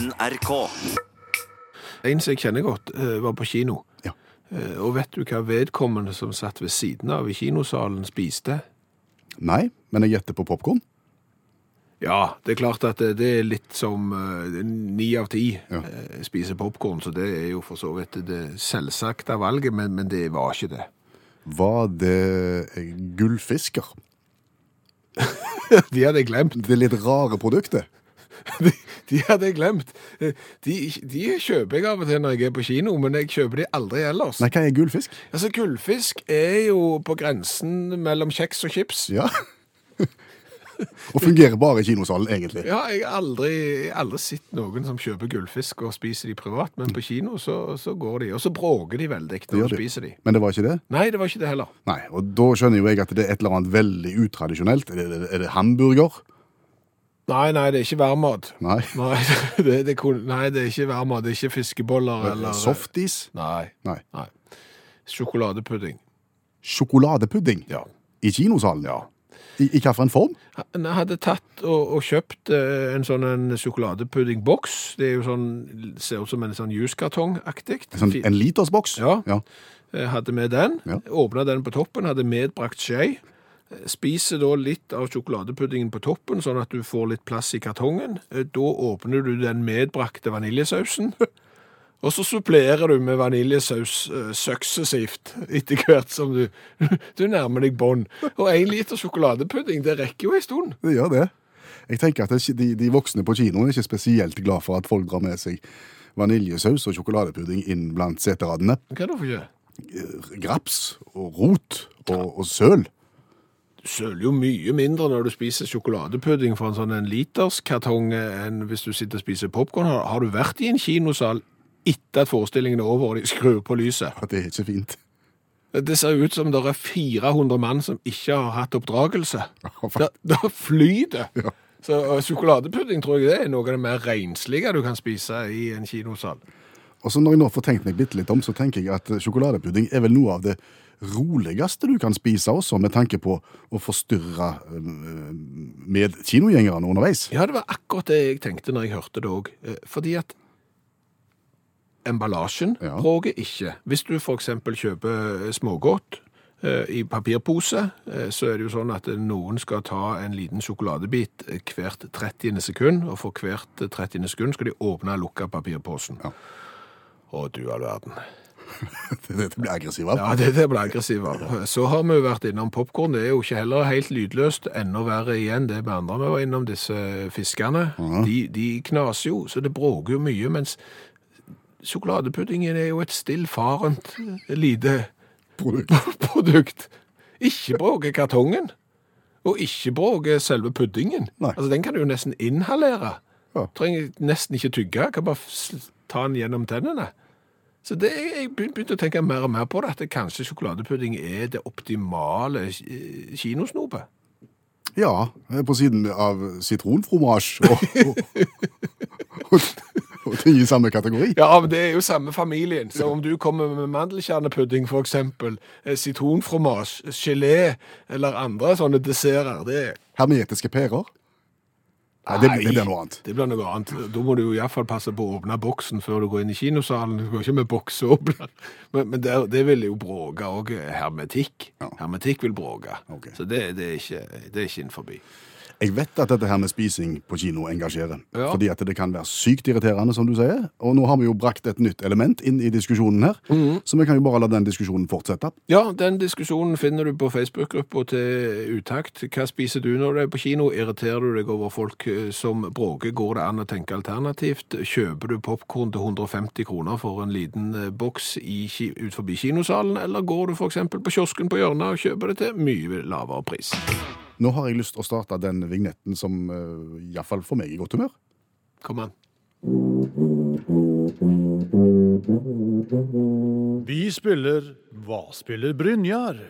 NRK. En som jeg kjenner godt, eh, var på kino. Ja. Eh, Og vet du hva vedkommende som satt ved siden av i kinosalen spiste? Nei, men jeg gjetter på popkorn. Ja, det er klart at det, er litt som eh, ni av ti Ja. eh, spiser popcorn, så det er jo for så vidt det selvsagte valget, men, men det var ikke det. Var det gullfisker? De hadde jeg glemt. Det litt rare produktet. De, de hadde jeg glemt. De, de kjøper jeg av og til når jeg er på kino, men jeg kjøper de aldri ellers. Nei, hva er gullfisk? Altså, gullfisk er jo på grensen mellom kjeks og chips. Ja. Og fungerer bare i kinosalen, egentlig. Ja, jeg har aldri, aldri sett noen som kjøper gullfisk og spiser de privat, men på kino så, så går de, og så bråker de veldig når de spiser de. Men det var ikke det? Nei, det var ikke det heller. Nei, og da skjønner jo jeg at det er et eller annet veldig utradisjonelt. Er det, er det hamburger? Nei, nei, det er ikke værmat. Nei. Nei, det, det, nei, det er ikke værmat, det er ikke fiskeboller eller... Softis? Nei, Nei. nei. Sjokoladepudding, Sjokoladepudding ja. i kinosalen? Ja. I, i hvilken form? Jeg hadde tatt og, og kjøpt eh, en sånn en sjokoladepuddingboks. Det er jo sånn, ser ut som en sånn juskartongaktig. Sånn, en litersboks? Ja. ja. Eh, Hadde med den, Ja. åpna den på toppen, hadde medbrakt skje. Eh, Spiser da litt av sjokoladepuddingen på toppen, sånn at du får litt plass i kartongen. Eh, Da åpner du den medbrakte vaniljesausen. Og så supplerer du med vaniljesaus eh, suksessivt etter hvert som du, du nærmer deg bånn. Og én liter sjokoladepudding, det rekker jo en stund. Det gjør det. Jeg tenker at de, de voksne på kinoen er ikke spesielt glad for at folk drar med seg vaniljesaus og sjokoladepudding inn blant seteradene. Hva da for ikke? Graps og rot og, og søl. Søler jo mye mindre når du spiser sjokoladepudding fra en sånn en literskartong enn hvis du sitter og spiser popcorn. Har, har du vært i en kinosal etter at forestillingen er over og de skrur på lyset? Ja, det er ikke fint. Det ser ut som det er 400 mann som ikke har hatt oppdragelse. faktisk. Det, det flyter. Ja. Så sjokoladepudding tror jeg det er noe av det mer renslige du kan spise i en kinosal. Og så når jeg nå får tenkt meg litt om, så tenker jeg at sjokoladepudding er vel noe av det roligste du kan spise også, med tanke på å forstyrre eh, med kinogjengerne underveis. Ja, det var akkurat det jeg tenkte når jeg hørte det òg. Fordi at emballasjen Ja. ikke. Hvis du f.eks. kjøper smågodt eh, i papirpose, eh, så er det jo sånn at noen skal ta en liten sjokoladebit eh, hvert 30. sekund, og for hvert 30. sekund skal de åpne og lukke papirposen. Ja. Å, du all verden. Det, det blir aggressivt. Ja, det, det ble aggressivere. Så har vi jo vært innom popcorn. Det er jo ikke heller helt lydløst. Enda verre igjen det med andre vi var innom, disse fiskene. De, de knaser jo, så det bråker jo mye, mens sjokoladepuddingen er jo et stillfarent lite Produkt. produkt. Ikke bråker kartongen, og ikke bråker selve puddingen. Nei. Altså, den kan du jo nesten inhalere. Ja. Trenger nesten ikke tygge, kan bare ta den gjennom tennene. Så det, jeg begynte å tenke mer og mer på det, at kanskje sjokoladepudding er det optimale eh, kinosnopet. Ja, på siden av sitronfromasj og, og, og, og ting i samme kategori. Ja, men det er jo samme familien. Så om du kommer med mandelkjernepudding, eksempel, eh, sitronfromasj, gelé eller andre sånne desserter, det er Hermetiske pærer. Nei, det, det blir noe annet. Det blir noe annet. Da må du jo i hvert fall passe på å åpne boksen før du går inn i kinosalen. Du går ikke med boksåpner. Men, men det, det vil jo bråke òg hermetikk. Ja. Hermetikk vil bråke. Okay. Så det, det, er ikke, det er ikke innenfor. Jeg vet at dette her med spising på kino engasjerer. Ja. Fordi at det kan være sykt irriterende, som du sier. Og nå har vi jo brakt et nytt element inn i diskusjonen her. Mm. Så vi kan jo bare la den diskusjonen fortsette. Ja, den diskusjonen finner du på Facebook-gruppa til Utakt. Hva spiser du når du er på kino? Irriterer du deg over folk eh, som bråker? Går det an å tenke alternativt? Kjøper du popkorn til 150 kroner for en liten eh, boks i, ut forbi kinosalen, eller går du f.eks. på kiosken på hjørnet og kjøper det til mye lavere pris? Nå har jeg lyst til å starte den vignetten som uh, iallfall for meg er i godt humør. Kom an. Vi spiller Hva spiller Brynjar?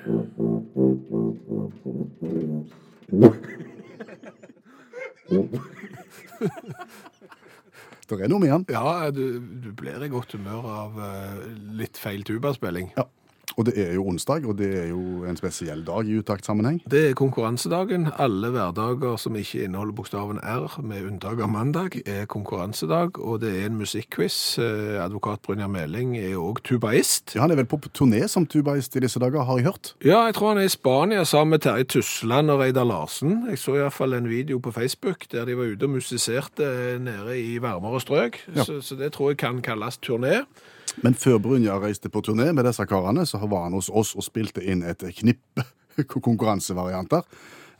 Det er noe med han. Ja, du, du blir i godt humør av eh, litt feil tubaspilling. Ja. Og det er jo onsdag, og det er jo en spesiell dag i utaktsammenheng. Det er konkurransedagen. Alle hverdager som ikke inneholder bokstaven R, med unntak av mandag, er konkurransedag, og det er en musikkquiz. Eh, Advokat Brynjar Meling er òg tubaist. Ja, Han er vel på turné som tubaist i disse dager, har jeg hørt. Ja, jeg tror han er i Spania sammen med Terje Tusland og Reidar Larsen. Jeg så iallfall en video på Facebook der de var ute og musiserte nede i varmere strøk, Ja. så, så det tror jeg kan kalles turné. Men før Brynjar reiste på turné med disse karene, så var han hos oss og spilte inn et knippe konkurransevarianter.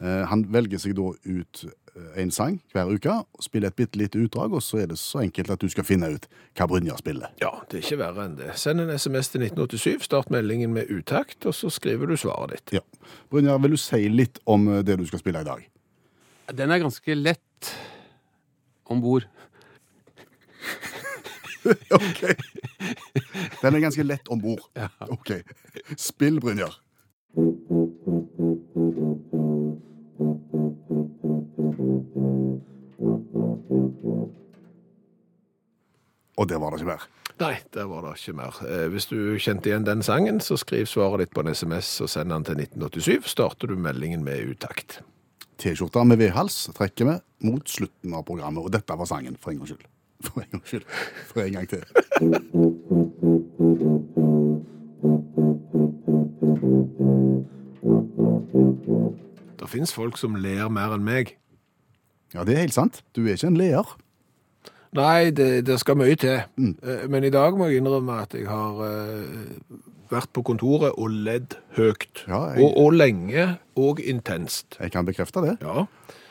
Eh, Han velger seg da ut eh, en sang hver uke, spiller et bitte lite utdrag, og så er det så enkelt at du skal finne ut hva Brynjar spiller. Ja, det er ikke verre enn det. Send en SMS til 1987, start meldingen med utakt, og så skriver du svaret ditt. Ja. Brynjar, vil du si litt om eh, det du skal spille i dag? Den er ganske lett om bord. Ok. Den er ganske lett om bord. Ok. Spill, Brynjar. Og der var det ikke mer. Nei, der var det ikke mer. Eh, Hvis du kjente igjen den sangen, så skriv svaret ditt på en SMS og send den til 1987. Starter du meldingen med utakt. T-skjorta med vedhals trekker vi mot slutten av programmet, og dette var sangen, for en gangs skyld. For en gangs skyld. For en gang til. Det finnes folk som ler mer enn meg. Ja, det er helt sant. Du er ikke en leer. Nei, det, det skal mye til. Mm. Men i dag må jeg innrømme at jeg har eh, vært på kontoret og ledd høyt. Ja, jeg- og, og lenge og intenst. Jeg kan bekrefte det. Ja.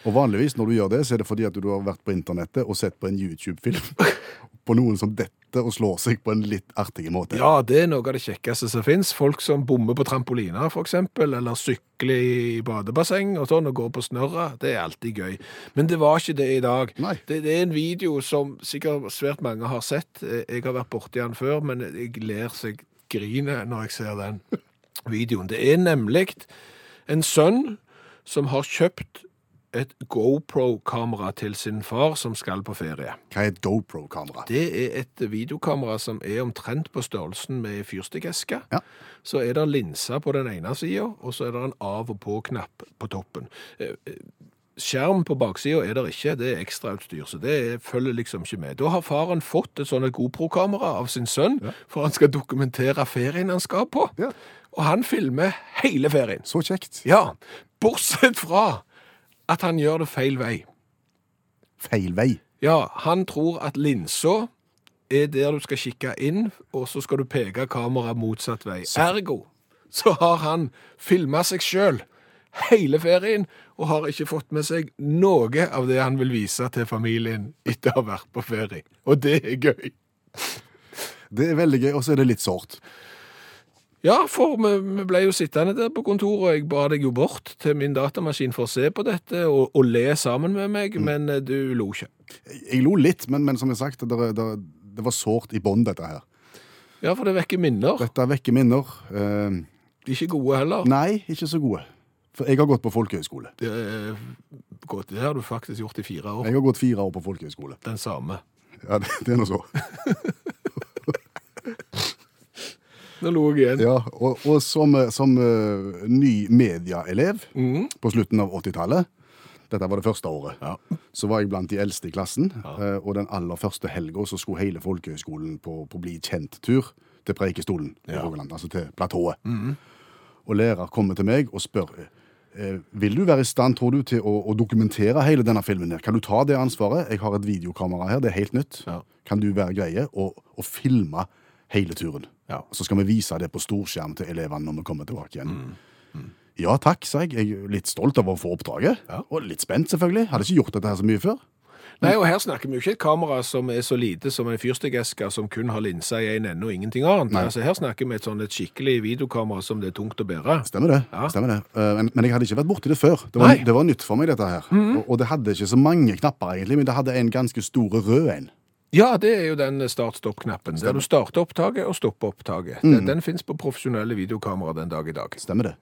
Og vanligvis når du gjør det, så er det fordi at du har vært på internettet og sett på en YouTube-film på noen som detter og slår seg på en litt artig måte. ja, det er noe av det kjekkeste som finnes. Folk som bommer på trampoliner, eksempel, eller sykler i badebasseng og sånn, og går på snørra. Det er alltid gøy. Men det var ikke det i dag. Det, det er en video som sikkert svært mange har sett. Eh, Jeg har vært borti den før, men jeg ler seg griner når jeg ser den videoen. Det er nemlig en sønn som har kjøpt et GoPro-kamera til sin far som skal på ferie. Hva er et GoPro-kamera? Det er et videokamera som er omtrent på størrelsen med fyrstikkeske. Ja. Så er det linser på den ene sida, og så er det en av- og på-knapp på toppen. Eh, eh, Skjerm på baksida er det ikke, det er ekstrautstyr, så det er- følger liksom ikke med. Da har faren fått et sånt GoPro-kamera av sin sønn, for han skal dokumentere ferien han skal på. Ja. Og han filmer hele ferien. Så kjekt. Ja, bortsett fra at han gjør det feil vei. Feil vei. Ja, han tror at linsa er der du skal kikke inn, og så skal du peke kameraet motsatt vei. Ergo så har han filma seg sjøl hele ferien, og har ikke fått med seg noe av det han vil vise til familien etter å ha vært på ferie. Og det er gøy. Det er veldig gøy, og så er det litt sårt. Ja, for vi, vi ble jo sittende der på kontoret, og jeg ba deg jo bort til min datamaskin for å se på dette og, og le sammen med meg, men eh, du lo ikke. Jeg lo litt, men, men som jeg sagt, det, det, det var sårt i bånn, dette her. Ja, for det vekker minner. Dette vekker minner. Uh, Ikke gode heller. nei, ikke så gode. For jeg har gått på folkehøyskole. Det, er godt. det har du faktisk gjort i fire år. Jeg har gått fire år på folkehøyskole. Den samme. Ja, det, det er noe så. Nå lo jeg igjen. Ja, og, og som, som uh, ny medieelev på slutten av 80-tallet, dette var det første året, Ja. så var jeg blant de eldste i klassen, Ja. og den aller første helga så skulle hele folkehøyskolen på, på bli kjent-tur til Preikestolen i Ja. Rogaland, altså til platået. Og lærer kommer til meg og spør eh, vil du være i stand, tror du, til å, å dokumentere hele denne filmen her? Kan du ta det ansvaret? Jeg har et videokamera her, det er helt nytt. Kan du være greie å filme hele turen? Ja. Så skal vi vise det på storskjerm til elevene når vi kommer tilbake igjen. Mm. Ja takk, sa jeg. Jeg er litt stolt av å få oppdraget. Ja. Og litt spent, selvfølgelig. Hadde ikke gjort dette her så mye før. Nei, og her snakker vi jo ikke et kamera som er så lite som en fyrstikkeske som kun har linsa i en ende og ingenting annet. Nei. Altså, her snakker vi et sånn et skikkelig videokamera som det er tungt å bære. Stemmer det. Ja. stemmer det. Eh, Men, men jeg hadde ikke vært borti det før. Det var, det var nytt for meg, dette her. Og, og det hadde ikke så mange knapper, egentlig, men det hadde en ganske stor rød en. Ja, det er jo den start-stopp-knappen, der du starter opptaket og stopper opptaket. Mm. Den, den finnes på profesjonelle videokamera den dag i dag. Stemmer det.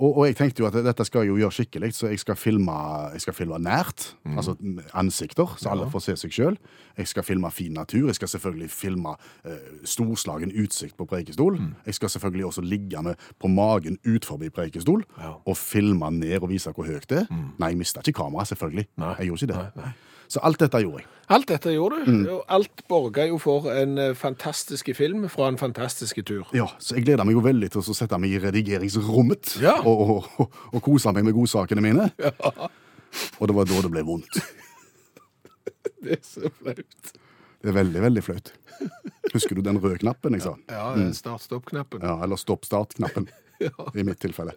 Og, og jeg tenkte jo at dette skal jeg jo gjøre skikkelig, så jeg skal filme, jeg skal filme nært. Altså ansikter, så alle får se seg sjøl. Jeg skal filme fin natur. Jeg skal selvfølgelig filme eh, storslagen utsikt på Preikestol. Jeg skal selvfølgelig også ligge med på magen ut forbi Preikestol Ja. og filme ned og vise hvor høyt det er. Nei, jeg mista ikke kameraet, selvfølgelig. Nei. Jeg gjorde ikke det. Nei, nei. Så alt dette gjorde jeg. Alt dette gjorde du, og alt borga jo for en eh, fantastisk film fra en fantastisk tur. Ja, så jeg gleder meg jo veldig til å sette meg i redigeringsrommet Ja. og, og, og, kose meg med godsakene mine. Og det var da det ble vondt. Det er så flaut. Det er veldig, veldig flaut. Husker du den røde knappen jeg sa? Ja, den start-stopp-knappen. Ja, eller stopp-start-knappen, i mitt tilfelle.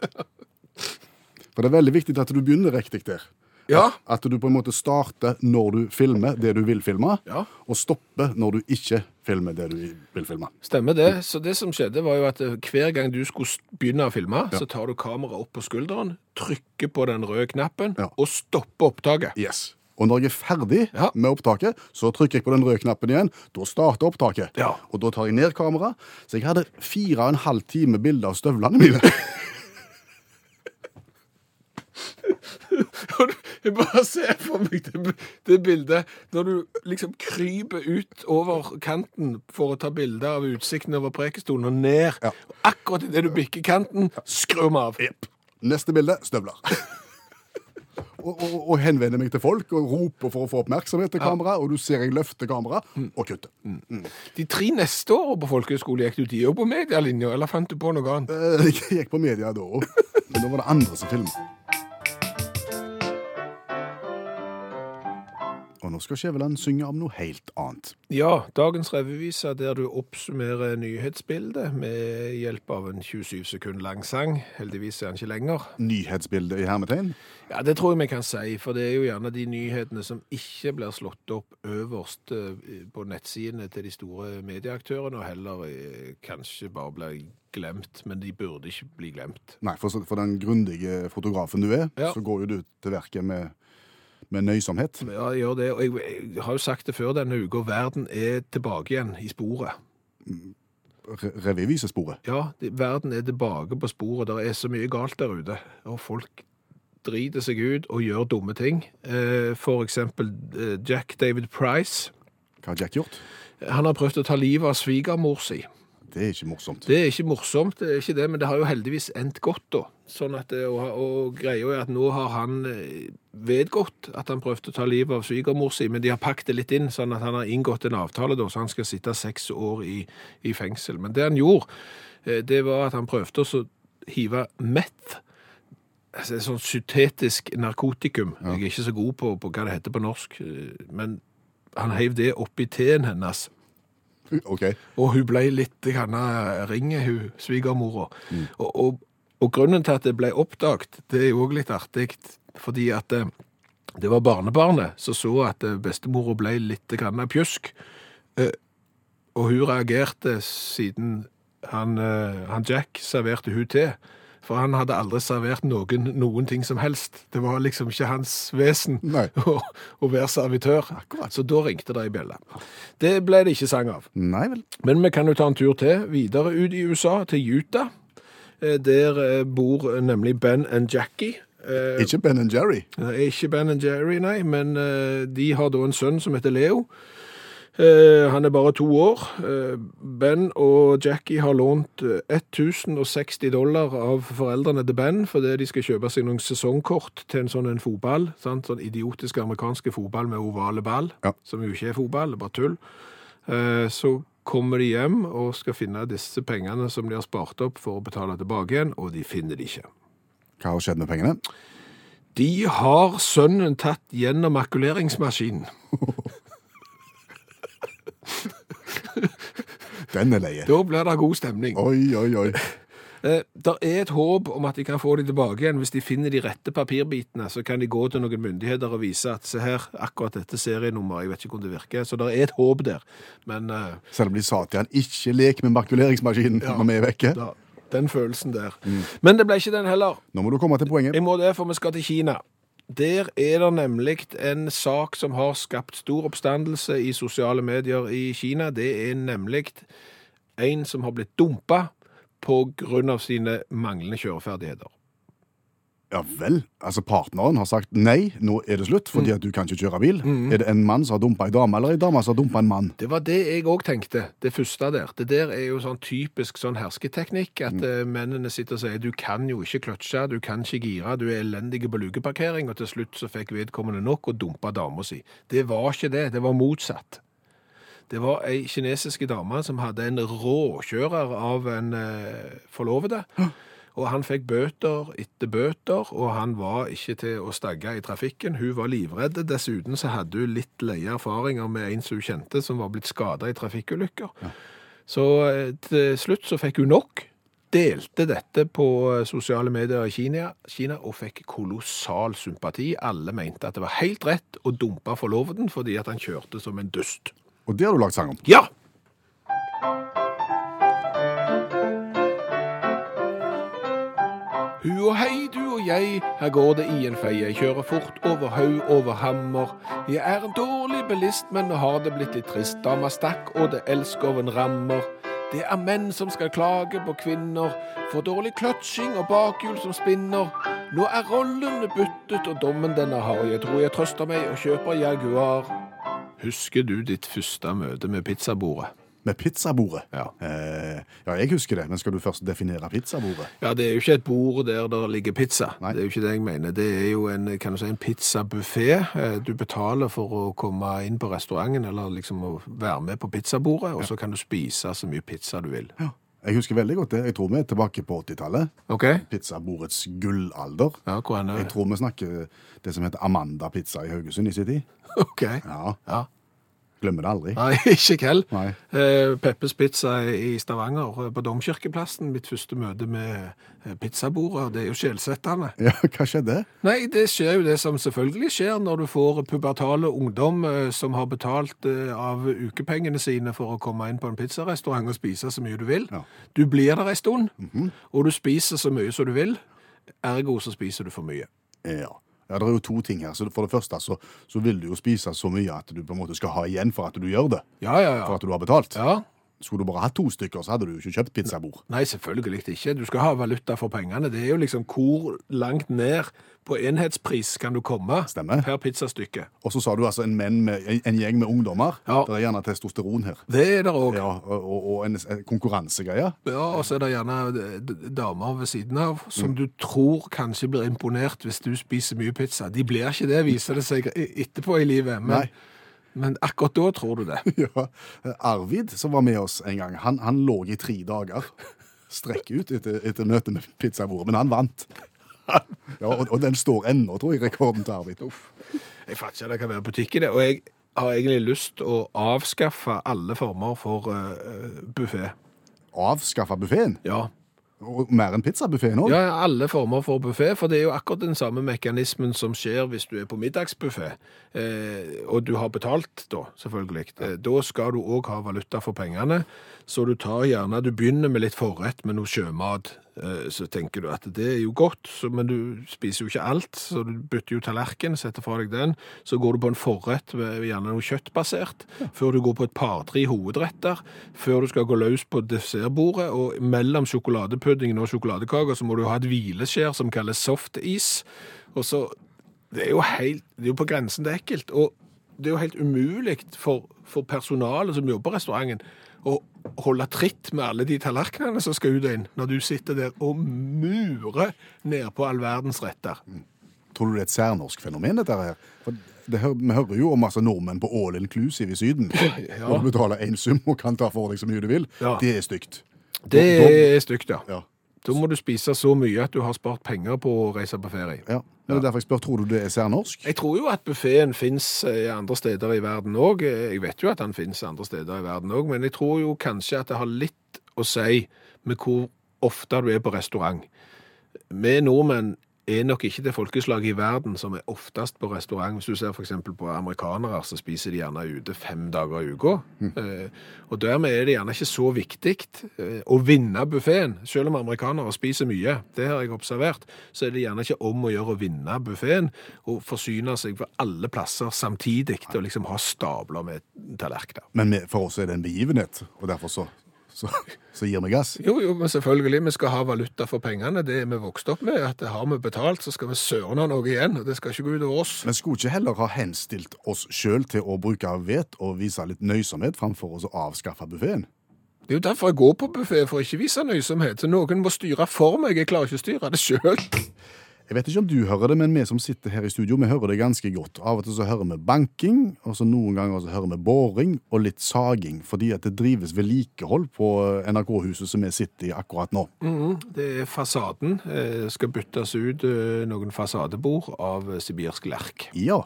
For det er veldig viktig at du begynner riktig der. Ja. At du på en måte starter når du filmer det du vil filme, Ja. og stopper når du ikke filmer det du vil filme. Stemmer det. Så det som skjedde var jo at eh, hver gang du skulle begynne å filme, så tar du kameraet opp på skulderen, trykker på den røde knappen Ja. og stopper opptaket. Yes. Og når jeg er ferdig Ja. med opptaket, så trykker jeg på den røde knappen igjen. Da starter opptaket. Ja. Og da tar jeg ned kameraet. Så jeg hadde fire og en halv time bilde av støvlene mine. Jeg bare ser for meg det, det bildet når du liksom kryper ut over kanten for å ta bilde av utsikten over Prekestolen og ned. Ja. Akkurat idet du bikker kanten, skrur vi av. Neste bilde støvler. og, og, og henvender meg til folk og roper for å få oppmerksomhet til kameraet. Og du ser jeg løfter kameraet og kutter. De tre neste årene på folkehøyskole gikk du de òg på medielinja, eller fant du på noe annet? Eh, Jeg gikk på media da òg, men nå var det andre som filmet. Og nå skal Skjæveland synge om noe helt annet. Ja, dagens revyvise der du oppsummerer nyhetsbildet med hjelp av en 27 sekund lang sang. Heldigvis er den ikke lenger. Nyhetsbildet i hermetegn. Ja, det tror jeg vi kan si, for det er jo gjerne de nyhetene som ikke blir slått opp øverst eh, på nettsidene til de store medieaktørene, og heller eh, kanskje bare blir glemt, men de burde ikke bli glemt. Nei, for, for den grundige fotografen du er, Ja. så går jo du til verket med, med nøysomhet. Ja, gjør det, og jeg, jeg har jo sagt det før denne uka, verden er tilbake igjen i sporet. Re Revyvisesporet. Ja, det, verden er tilbake på sporet. Det er så mye galt der ute. Og folk driter seg ut og gjør dumme ting. Eh, for eksempel eh, Jack David Price. Hva har Jack gjort? Han har prøvd å ta livet av svigermor si. Det er ikke morsomt. Det er ikke morsomt, det er ikke det, men det har jo heldigvis endt godt, da. Sånn at og, og greia er at nå har han eh, vedgått at han prøvde å ta livet av svigermor si, men de har pakket det litt inn, sånn at han har inngått en avtale, da, så han skal sitte seks år i, i fengsel. Men det han gjorde, eh, det var at han prøvde å hive meth, altså et sånt syntetisk narkotikum. Jeg er ikke så god på, på hva det heter på norsk, eh, men han heiv det oppi teen hennes. OK. Og hun ble litt ringe, hun svigermora. Og, og, og grunnen til at det ble oppdaget, det er jo òg litt artig, fordi at eh, det var barnebarnet som så at eh, bestemora ble litt grann pjusk. Eh, Og hun reagerte siden han, han Jack serverte hun til. For han hadde aldri servert noen noen ting som helst. Det var liksom ikke hans vesen å, å være servitør. Akkurat. Så da ringte det i bjella. Det ble det ikke sang av. Nei vel. Men vi kan jo ta en tur til, videre ut i USA, til Utah. Eh, Der eh, bor nemlig Ben and Jackie. Eh, Ikke Ben and Jerry. er ikke Ben and Jerry, nei, men eh, de har da en sønn som heter Leo. Eh, han er bare to år. Eh, ben og Jackie har lånt eh, 1060 dollar av foreldrene til Ben fordi de skal kjøpe seg noen sesongkort til en sånn en fotball. Sant? Sånn idiotisk amerikanske fotball med ovale ball, Ja. som jo ikke er fotball, det er bare tull. Eh, så kommer de hjem og skal finne disse pengene som de har spart opp for å betale tilbake igjen, og de finner de ikke. Hva har skjedd med pengene? De har sønnen tatt gjennom makuleringsmaskinen. Den er leie. Da blir det god stemning. Oi, oi, oi. Eh, der er et håp om at de kan få de tilbake igjen. Hvis de finner de rette papirbitene, så kan de gå til noen myndigheter og vise at se her, akkurat dette serienummeret, jeg vet ikke om det virker. Så det er et håp der. Men uh, Selv om de sa til han ikke lek med makuleringsmaskinen Ja. når vi er vekke. da, den følelsen der. Men det ble ikke den heller. Nå må du komme til poenget. Jeg må det, for vi skal til Kina. Der er det nemlig en sak som har skapt stor oppstandelse i sosiale medier i Kina. Det er nemlig en som har blitt dumpa av sine manglende kjøreferdigheter. Ja vel. Altså partneren har sagt nei, nå er det slutt, fordi at du kan ikke kjøre bil. Er det en mann som har dumpa ei dame, eller ei dame som har dumpa en mann? Det var det jeg òg tenkte, det første der. Det der er jo sånn typisk sånn hersketeknikk, at mm. mennene sitter og sier du kan jo ikke kløtsje, du kan ikke gire, du er elendig på lukeparkering, og til slutt så fikk vedkommende nok og dumpa dama si. Det var ikke det, det var motsatt. Det var ei kinesiske dame som hadde en råkjører av en eh, forlovede. Og han fikk bøter etter bøter, og han var ikke til å stagge i trafikken. Hun var livredd. Dessuten så hadde hun litt leie erfaringer med en som hun kjente, som var blitt skada i trafikkulykker. Så eh, til slutt så fikk hun nok. Delte dette på eh, sosiale medier i Kina, Kina og fikk kolossal sympati. Alle mente at det var helt rett å dumpe forloveden fordi at han kjørte som en dust. Og det har du lagt sang om. Ja! Hu og hei, du og jeg, her går det i en fei. Jeg kjører fort over haug, over hammer. Jeg er en dårlig bilist, men nå har det blitt litt trist. Dama stakk, og det elskoven rammer. Det er menn som skal klage på kvinner, for dårlig kløtsjing og bakhjul som spinner. Nå er rollene byttet, og dommen den er hard. Jeg tror jeg trøster meg og kjøper Jaguar. Husker du ditt første møte med pizzabordet? Med pizzabordet. Ja. Eh, ja, jeg husker det, men skal du først definere pizzabordet? Ja, det er jo ikke et bord der det ligger pizza. Nei. Det er jo ikke det jeg mener. Det er jo en, kan du si, en pizzabuffé. Eh, Du betaler for å komme inn på restauranten, eller liksom å være med på pizzabordet, og så kan du spise så mye pizza du vil. Ja. Jeg husker veldig godt det. Jeg tror vi er tilbake på 80-tallet. Ok? Pizzabordets gullalder. Ja, hvor er det? Jeg tror vi snakker det som heter Amanda Pizza i Haugesund i sin tid. Ok. Ja, Ja. Glemmer det aldri. Nei, ikke Kell. Nei. Eh, Peppes Pizza i Stavanger, eh, på Domkirkeplassen. Mitt første møte med eh, pizzabordet. Det er jo skjellsettende. Ja, hva skjedde? Nei, det skjer jo det som selvfølgelig skjer når du får pubertale ungdom eh, som har betalt av ukepengene sine for å komme inn på en pizzarestaurant og spise så mye du vil. Ja. Du blir der en stund, og du spiser så mye som du vil. Ergo så spiser du for mye. Ja. Ja, det er jo to ting her. Så for det første så, så vil du jo spise så mye at du på en måte skal ha igjen for at du gjør det. Ja, ja, ja. For at du har betalt. Ja, Skulle du bare hatt to stykker, så hadde du jo ikke kjøpt pizzabord. Nei, selvfølgelig ikke. Du skal ha valuta for pengene. Det er jo liksom hvor langt ned på enhetspris kan du komme Stemmer. per pizzastykke. Og så sa du altså en med en, en gjeng med ungdommer. Ja. Det er gjerne testosteron her. Det er det òg. Ja, og, og, en, en konkurransegreie. Ja, og så er det gjerne eh, damer ved siden av som du tror kanskje blir imponert hvis du spiser mye pizza. De blir ikke det, viser det seg e- etterpå i livet. Men, Nei. Men akkurat da tror du det. Ja. Arvid, som var med oss en gang, han, han lå i tre dager. Strekk ut etter, etter møtet med pizzabordet, men han vant. Ja, og, og den står ennå, tror jeg, rekorden til Arvid. Jeg fatter det kan være butikk i det. Og jeg har egentlig lyst til å avskaffe alle former for uh, buffé. Avskaffe buffeen. Ja. Og mer enn pizzabuffeen òg. ja, alle former for buffé, for det er jo akkurat den samme mekanismen som skjer hvis du er på middagsbuffé. Eh, og du har betalt da, selvfølgelig. Ja. Da skal du òg ha valuta for pengene. Så du tar gjerne Du begynner med litt forrett med noe sjømat. Eh, Så tenker du at det er jo godt, men du spiser jo ikke alt. Så du bytter jo tallerken, setter fra deg den. Så går du på en forrett gjerne noe kjøttbasert. Før du går på et par-tre hovedretter. Før du skal gå løs på dessertbordet. Og mellom sjokoladepuddingen og sjokoladekaka så må du ha et hvileskjær som kalles softis. Og så Det er jo helt Det er jo på grensen til ekkelt. Og det er jo helt umulig for, for personalet som jobber på restauranten å holde tritt med alle de tallerkenene som skal ut og inn, når du sitter der og murer ned på all verdens retter. Tror du det er et særnorsk fenomen, dette her? For det, hø- vi hører jo om altså, nordmenn på all inclusive i Syden. Ja. Når du betaler én sum og kan ta for deg så mye du vil. Ja. Det er stygt. Det er stygt, ja. Ja. Da må du spise så mye at du har spart penger på å reise på ferie. ja. Men det er derfor jeg spør, tror du det er særnorsk? Jeg tror jo at buffeen fins andre steder i verden òg. Jeg vet jo at den fins andre steder i verden òg, men jeg tror jo kanskje at det har litt å si med hvor ofte du er på restaurant. Vi nordmenn er nok ikke det folkeslaget i verden som er oftest på restaurant. Hvis du ser f.eks. på amerikanere, så spiser de gjerne ute fem dager i uka. Mm. og dermed er det gjerne ikke så viktig eh, å vinne buffeen. Selv om amerikanere spiser mye, det har jeg observert, så er det gjerne ikke om å gjøre å vinne buffeen og forsyne seg på alle plasser samtidig og liksom ha stabler med tallerkener. Men for oss er det en begivenhet, og derfor så, så, så gir vi gass. Jo, jo, men selvfølgelig, vi skal ha valuta for pengene. Det er vi vokst opp med. At har vi betalt, så skal vi søren ha noe igjen. og Det skal ikke gå ut over oss. Men skulle ikke heller ha henstilt oss sjøl til å bruke vett og vise litt nøysomhet framfor å avskaffe buffeen? Det er jo derfor jeg går på buffé, for å ikke vise nøysomhet. Så noen må styre for meg. Jeg klarer ikke å styre det sjøl. Jeg vet ikke om du hører det, men vi som sitter her i studio, vi hører det ganske godt. Av og til så hører vi banking, og så noen ganger så hører vi boring og litt saging, fordi at det drives vedlikehold på NRK-huset som vi sitter i akkurat nå. Det er fasaden. Eh, skal byttes ut eh, noen fasadebord av sibirsk lerk. Ja,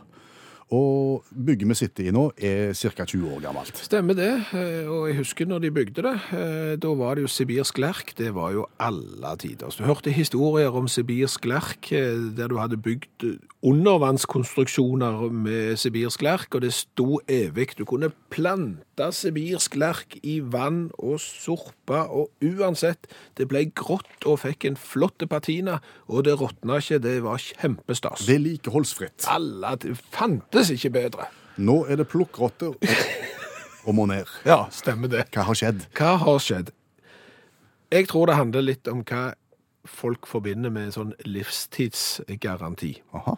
og bygget vi sitter i nå er ca. 20 år gammelt. Stemmer det. eh, Og jeg husker når de bygde det. eh, Da var det jo sibirsk lerk. Det var jo alle tider. Så du hørte historier om sibirsk lerk eh, der du hadde bygd undervannskonstruksjoner med sibirsk lerk, og det sto evig. Du kunne plante sibirsk lerk i vann og sorpe, og uansett, det ble grått og fikk en flott patina, og det råtna ikke. Det var kjempestas. Vedlikeholdsfritt. Alle det fantes ikke bedre. Nå er det plukk rotter og må ned. Ja, stemmer det. Hva har skjedd? Hva har skjedd? Jeg tror det handler litt om hva folk forbinder med sånn livstidsgaranti. Aha.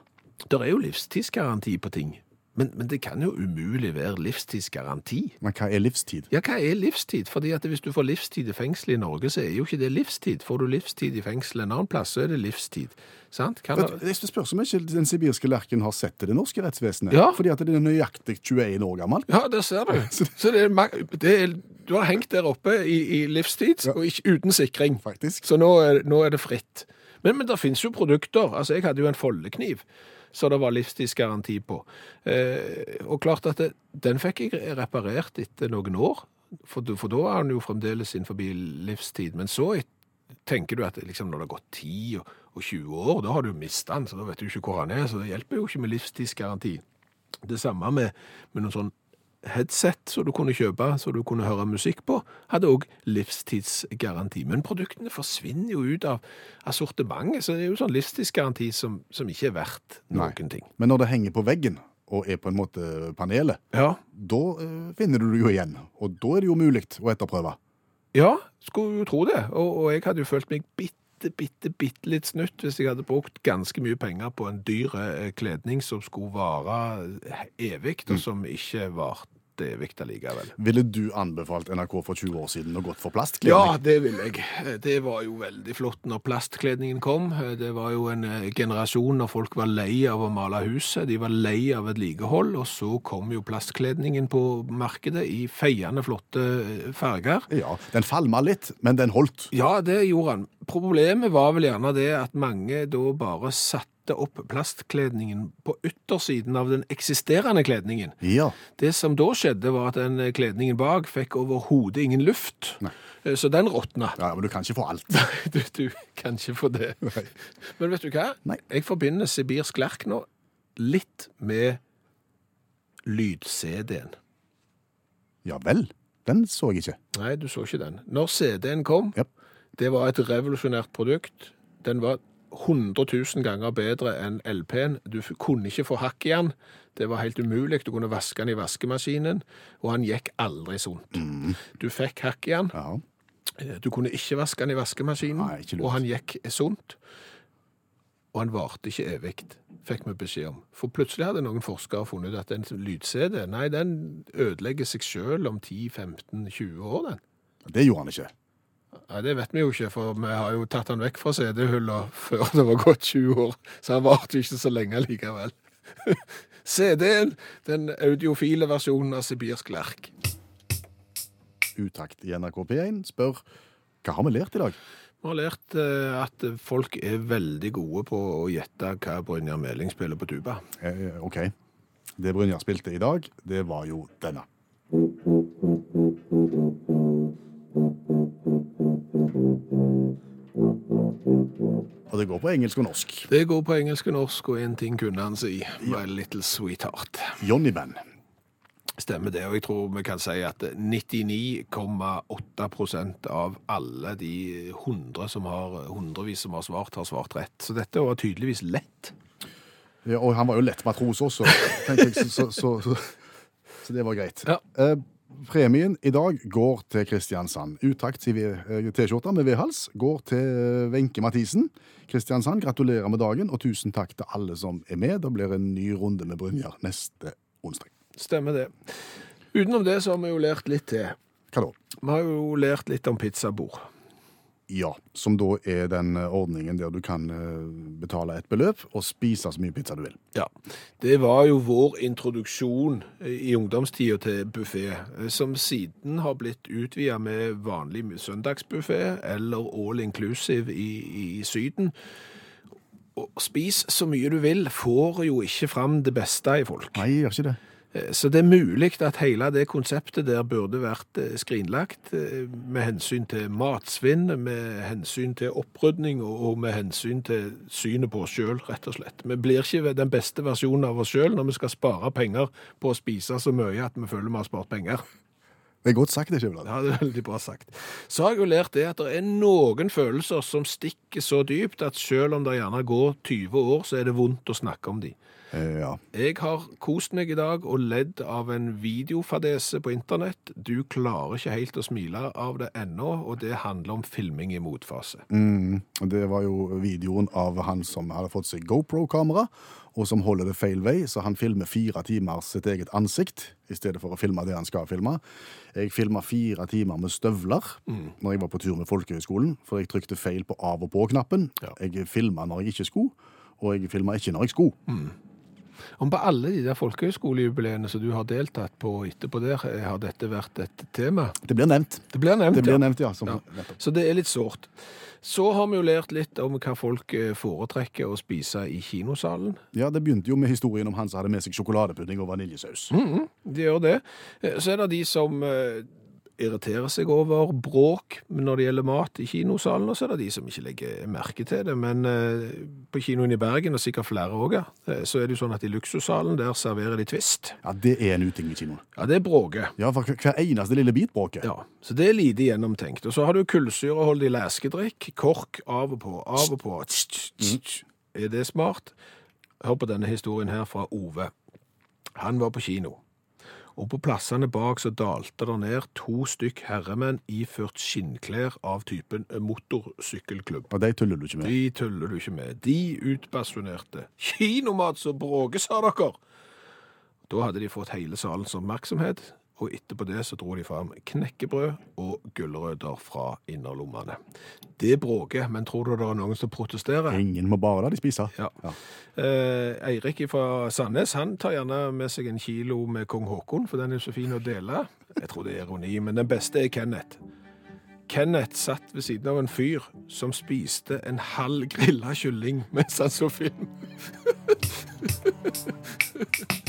Det er jo livstidsgaranti på ting, men, men det kan jo umulig være livstidsgaranti. Men hva er livstid? Ja, hva er livstid? Fordi at hvis du får livstid i fengsel i Norge, så er jo ikke det livstid. Får du livstid i fengsel en annen plass, så er det livstid. Sant? Kan Vet, det... jeg spørs om ikke den sibirske lerken har sett det, det norske rettsvesenet. Ja. Fordi at det er nøyaktig 21 år gammel. Ja, det ser du. Så det er, det er, du har hengt der oppe i, i livstid, og ikke, uten sikring. Faktisk. Så nå er, nå er det fritt. Men, men det finnes jo produkter. Altså, jeg hadde jo en foldekniv, så det var livstidsgaranti på. Eh, og klart at det, den fikk jeg reparert etter noen år, for, for da er den jo fremdeles innenfor livstid. Men så tenker du at liksom, når det har gått 10 og, og 20 år, da har du mista den, så da vet du ikke hvor han er, så det hjelper jo ikke med livstidsgaranti. Det samme med, med noen sånn headset som du kunne kjøpe, som du kunne høre musikk på, hadde òg livstidsgaranti. Men produktene forsvinner jo ut av assortimentet, så det er jo sånn livstidsgaranti som, som ikke er verdt Nei. noen ting. Men når det henger på veggen og er på en måte panelet, Ja, da eh, finner du det jo igjen. Og da er det jo mulig å etterprøve. ja skulle jo tro det. Og, og jeg hadde jo følt meg bitte, bitte, bitte litt snutt hvis jeg hadde brukt ganske mye penger på en dyr eh, kledning som skulle vare evig, og som ikke varte evig likevel. Ville du anbefalt NRK for 20 år siden å gått for plastkledning? Ja, det vil jeg. Det var jo veldig flott når plastkledningen kom. Det var jo en eh, generasjon når folk var lei av å male huset. De var lei av vedlikehold, og så kom jo plastkledningen på markedet i feiende flotte eh, farger. Ja, den falma litt, men den holdt. Ja, det gjorde han. Problemet var vel gjerne det at mange da bare satte opp plastkledningen på yttersiden av den eksisterende kledningen. Ja. Det som da skjedde, var at den kledningen bak fikk overhodet ingen luft. Nei. Eh, Så den råtna. ja, men du kan ikke få alt. Du, du kan ikke få det. Men vet du hva? Nei. Jeg forbinder sibirsk lerk nå litt med lyd-CD-en. Ja vel. Den så jeg ikke. Nei, du så ikke den. Når CD-en kom, yep. det var et revolusjonært produkt. Den var 100 000 ganger bedre enn LP-en. Du kunne ikke få hakk i den. Det var helt umulig. Du kunne vaske den i vaskemaskinen, og han gikk aldri sunt. Du fikk hakk i den. Ja. Eh, Du kunne ikke vaske den i vaskemaskinen, Nei, og han gikk sunt. Og han varte ikke evig, fikk vi beskjed om. For plutselig hadde noen forskere funnet ut at en lyd-CD, nei, den ødelegger seg selv om 10-15-20 år, den. Det gjorde han ikke. Nei, det vet vi jo ikke, for vi har jo tatt han vekk fra CD-hylla før det var gått 20 år, så han varte ikke så lenge likevel. CD-en, den audiofile versjonen av Sibirsk lerk. Utakt i NRK P1 spør hva har vi lært i dag? Vi har lært eh, at folk er veldig gode på å gjette hva Brynjar Meling spiller på tuba. Eh, OK. Det Brynjar spilte i dag, det var jo denne. Det går på engelsk og norsk. Det går på engelsk og norsk, og én ting kunne han si. My little sweetheart. Johnny Band. Stemmer det, og jeg tror vi kan si at 99,8% av alle de 100 som har, hundrevis som har svart, har svart rett. Så dette var tydeligvis lett. Ja, og han var jo lett matros også, tenker jeg, så, så, så, så, så det var greit. Ja. Eh, Premien i dag går til Kristiansand. Utakt i T-skjorte med V-hals går til Wenche Mathisen. Kristiansand, gratulerer med dagen, og tusen takk til alle som er med. Det blir en ny runde med Brynjar neste onsdag. Stemmer det. Utenom det så har vi jo lært litt til. Hva da? Vi har jo lært litt om pizzabord. Ja, som da er den eh, ordningen der du kan eh, betale et beløp og spise så mye pizza du vil. Ja, det var jo vår introduksjon i ungdomstida til buffé, som siden har blitt utvida med vanlig søndagsbuffé eller all inclusive i, i Syden. Og spis så mye du vil, får jo ikke fram det beste i folk. Nei, gjør ikke det. Eh, Så det er mulig at hele det konseptet der burde vært eh, skrinlagt eh, med hensyn til matsvinn, med hensyn til opprydning og med hensyn til synet på oss sjøl, rett og slett. Vi blir ikke den beste versjonen av oss sjøl når vi skal spare penger på å spise så mye at vi føler vi har spart penger. Det er godt sagt, det, Skjæveland. Ja, det er veldig bra sagt. Så har jeg jo lært det at det er noen følelser som stikker så dypt at selv om det gjerne går 20 år, så er det vondt å snakke om de. Eh, ja. Jeg har kost meg i dag og ledd av en videofadese på internett. Du klarer ikke helt å smile av det ennå, og det handler om filming i motfase. Mm, det var jo videoen av han som hadde fått seg GoPro-kamera, og som holder det feil vei, så han filmer fire timer sitt eget ansikt, i stedet for å filme det han skal filme. Jeg filma fire timer med støvler når jeg var på tur med Folkehøgskolen, for jeg trykte feil på av- og på-knappen. Ja. Jeg filma når jeg ikke skulle, og jeg filma ikke når jeg skulle. Om på alle de der folkehøyskolejubileene som du har deltatt på etterpå der, eh, har dette vært et tema? Det blir nevnt. Det blir nevnt, Det blir ja. nevnt, ja. Som, Ja. Så det er litt sårt. Så har vi jo lært litt om hva folk eh, foretrekker å spise i kinosalen. ja, det begynte jo med historien om han som hadde med seg sjokoladepudding og vaniljesaus. De gjør det. Eh, Så er det de som irriterer seg over bråk når det gjelder mat i kinosalen, og så er det de som ikke legger merke til det. Men eh, på kinoen i Bergen, og sikkert flere òg, så er det jo sånn at i luksussalen der serverer de Twist. Ja, det er en uting i kinoen. Ja, det er bråket. Ja, for hver eneste lille bit bråker. Ja, så det er lite gjennomtenkt. Og så har du kullsyreholdig leskedrikk, kork av og på, av og på. Er det smart? Hør på denne historien her fra Ove. Han var på kino. Og på plassene bak så dalte det ned to stykk herremenn iført skinnklær av typen motorsykkelklubb. Og de tuller du ikke med. De tuller du ikke med. De utbasunerte. Kinomat som bråker, sa dere! Da hadde de fått hele salens oppmerksomhet, og etterpå det så dro de fram knekkebrød og gulrøtter fra innerlommene. Det bråker, men tror du det er noen som protesterer? Ingen må bare la de spise. Ja. Ja. Eh, Eirik fra Sandnes han tar gjerne med seg en kilo med kong Haakon, for den er så fin å dele. Jeg tror det er ironi, men den beste er Kenneth. Kenneth satt ved siden av en fyr som spiste en halv grilla kylling mens han så film.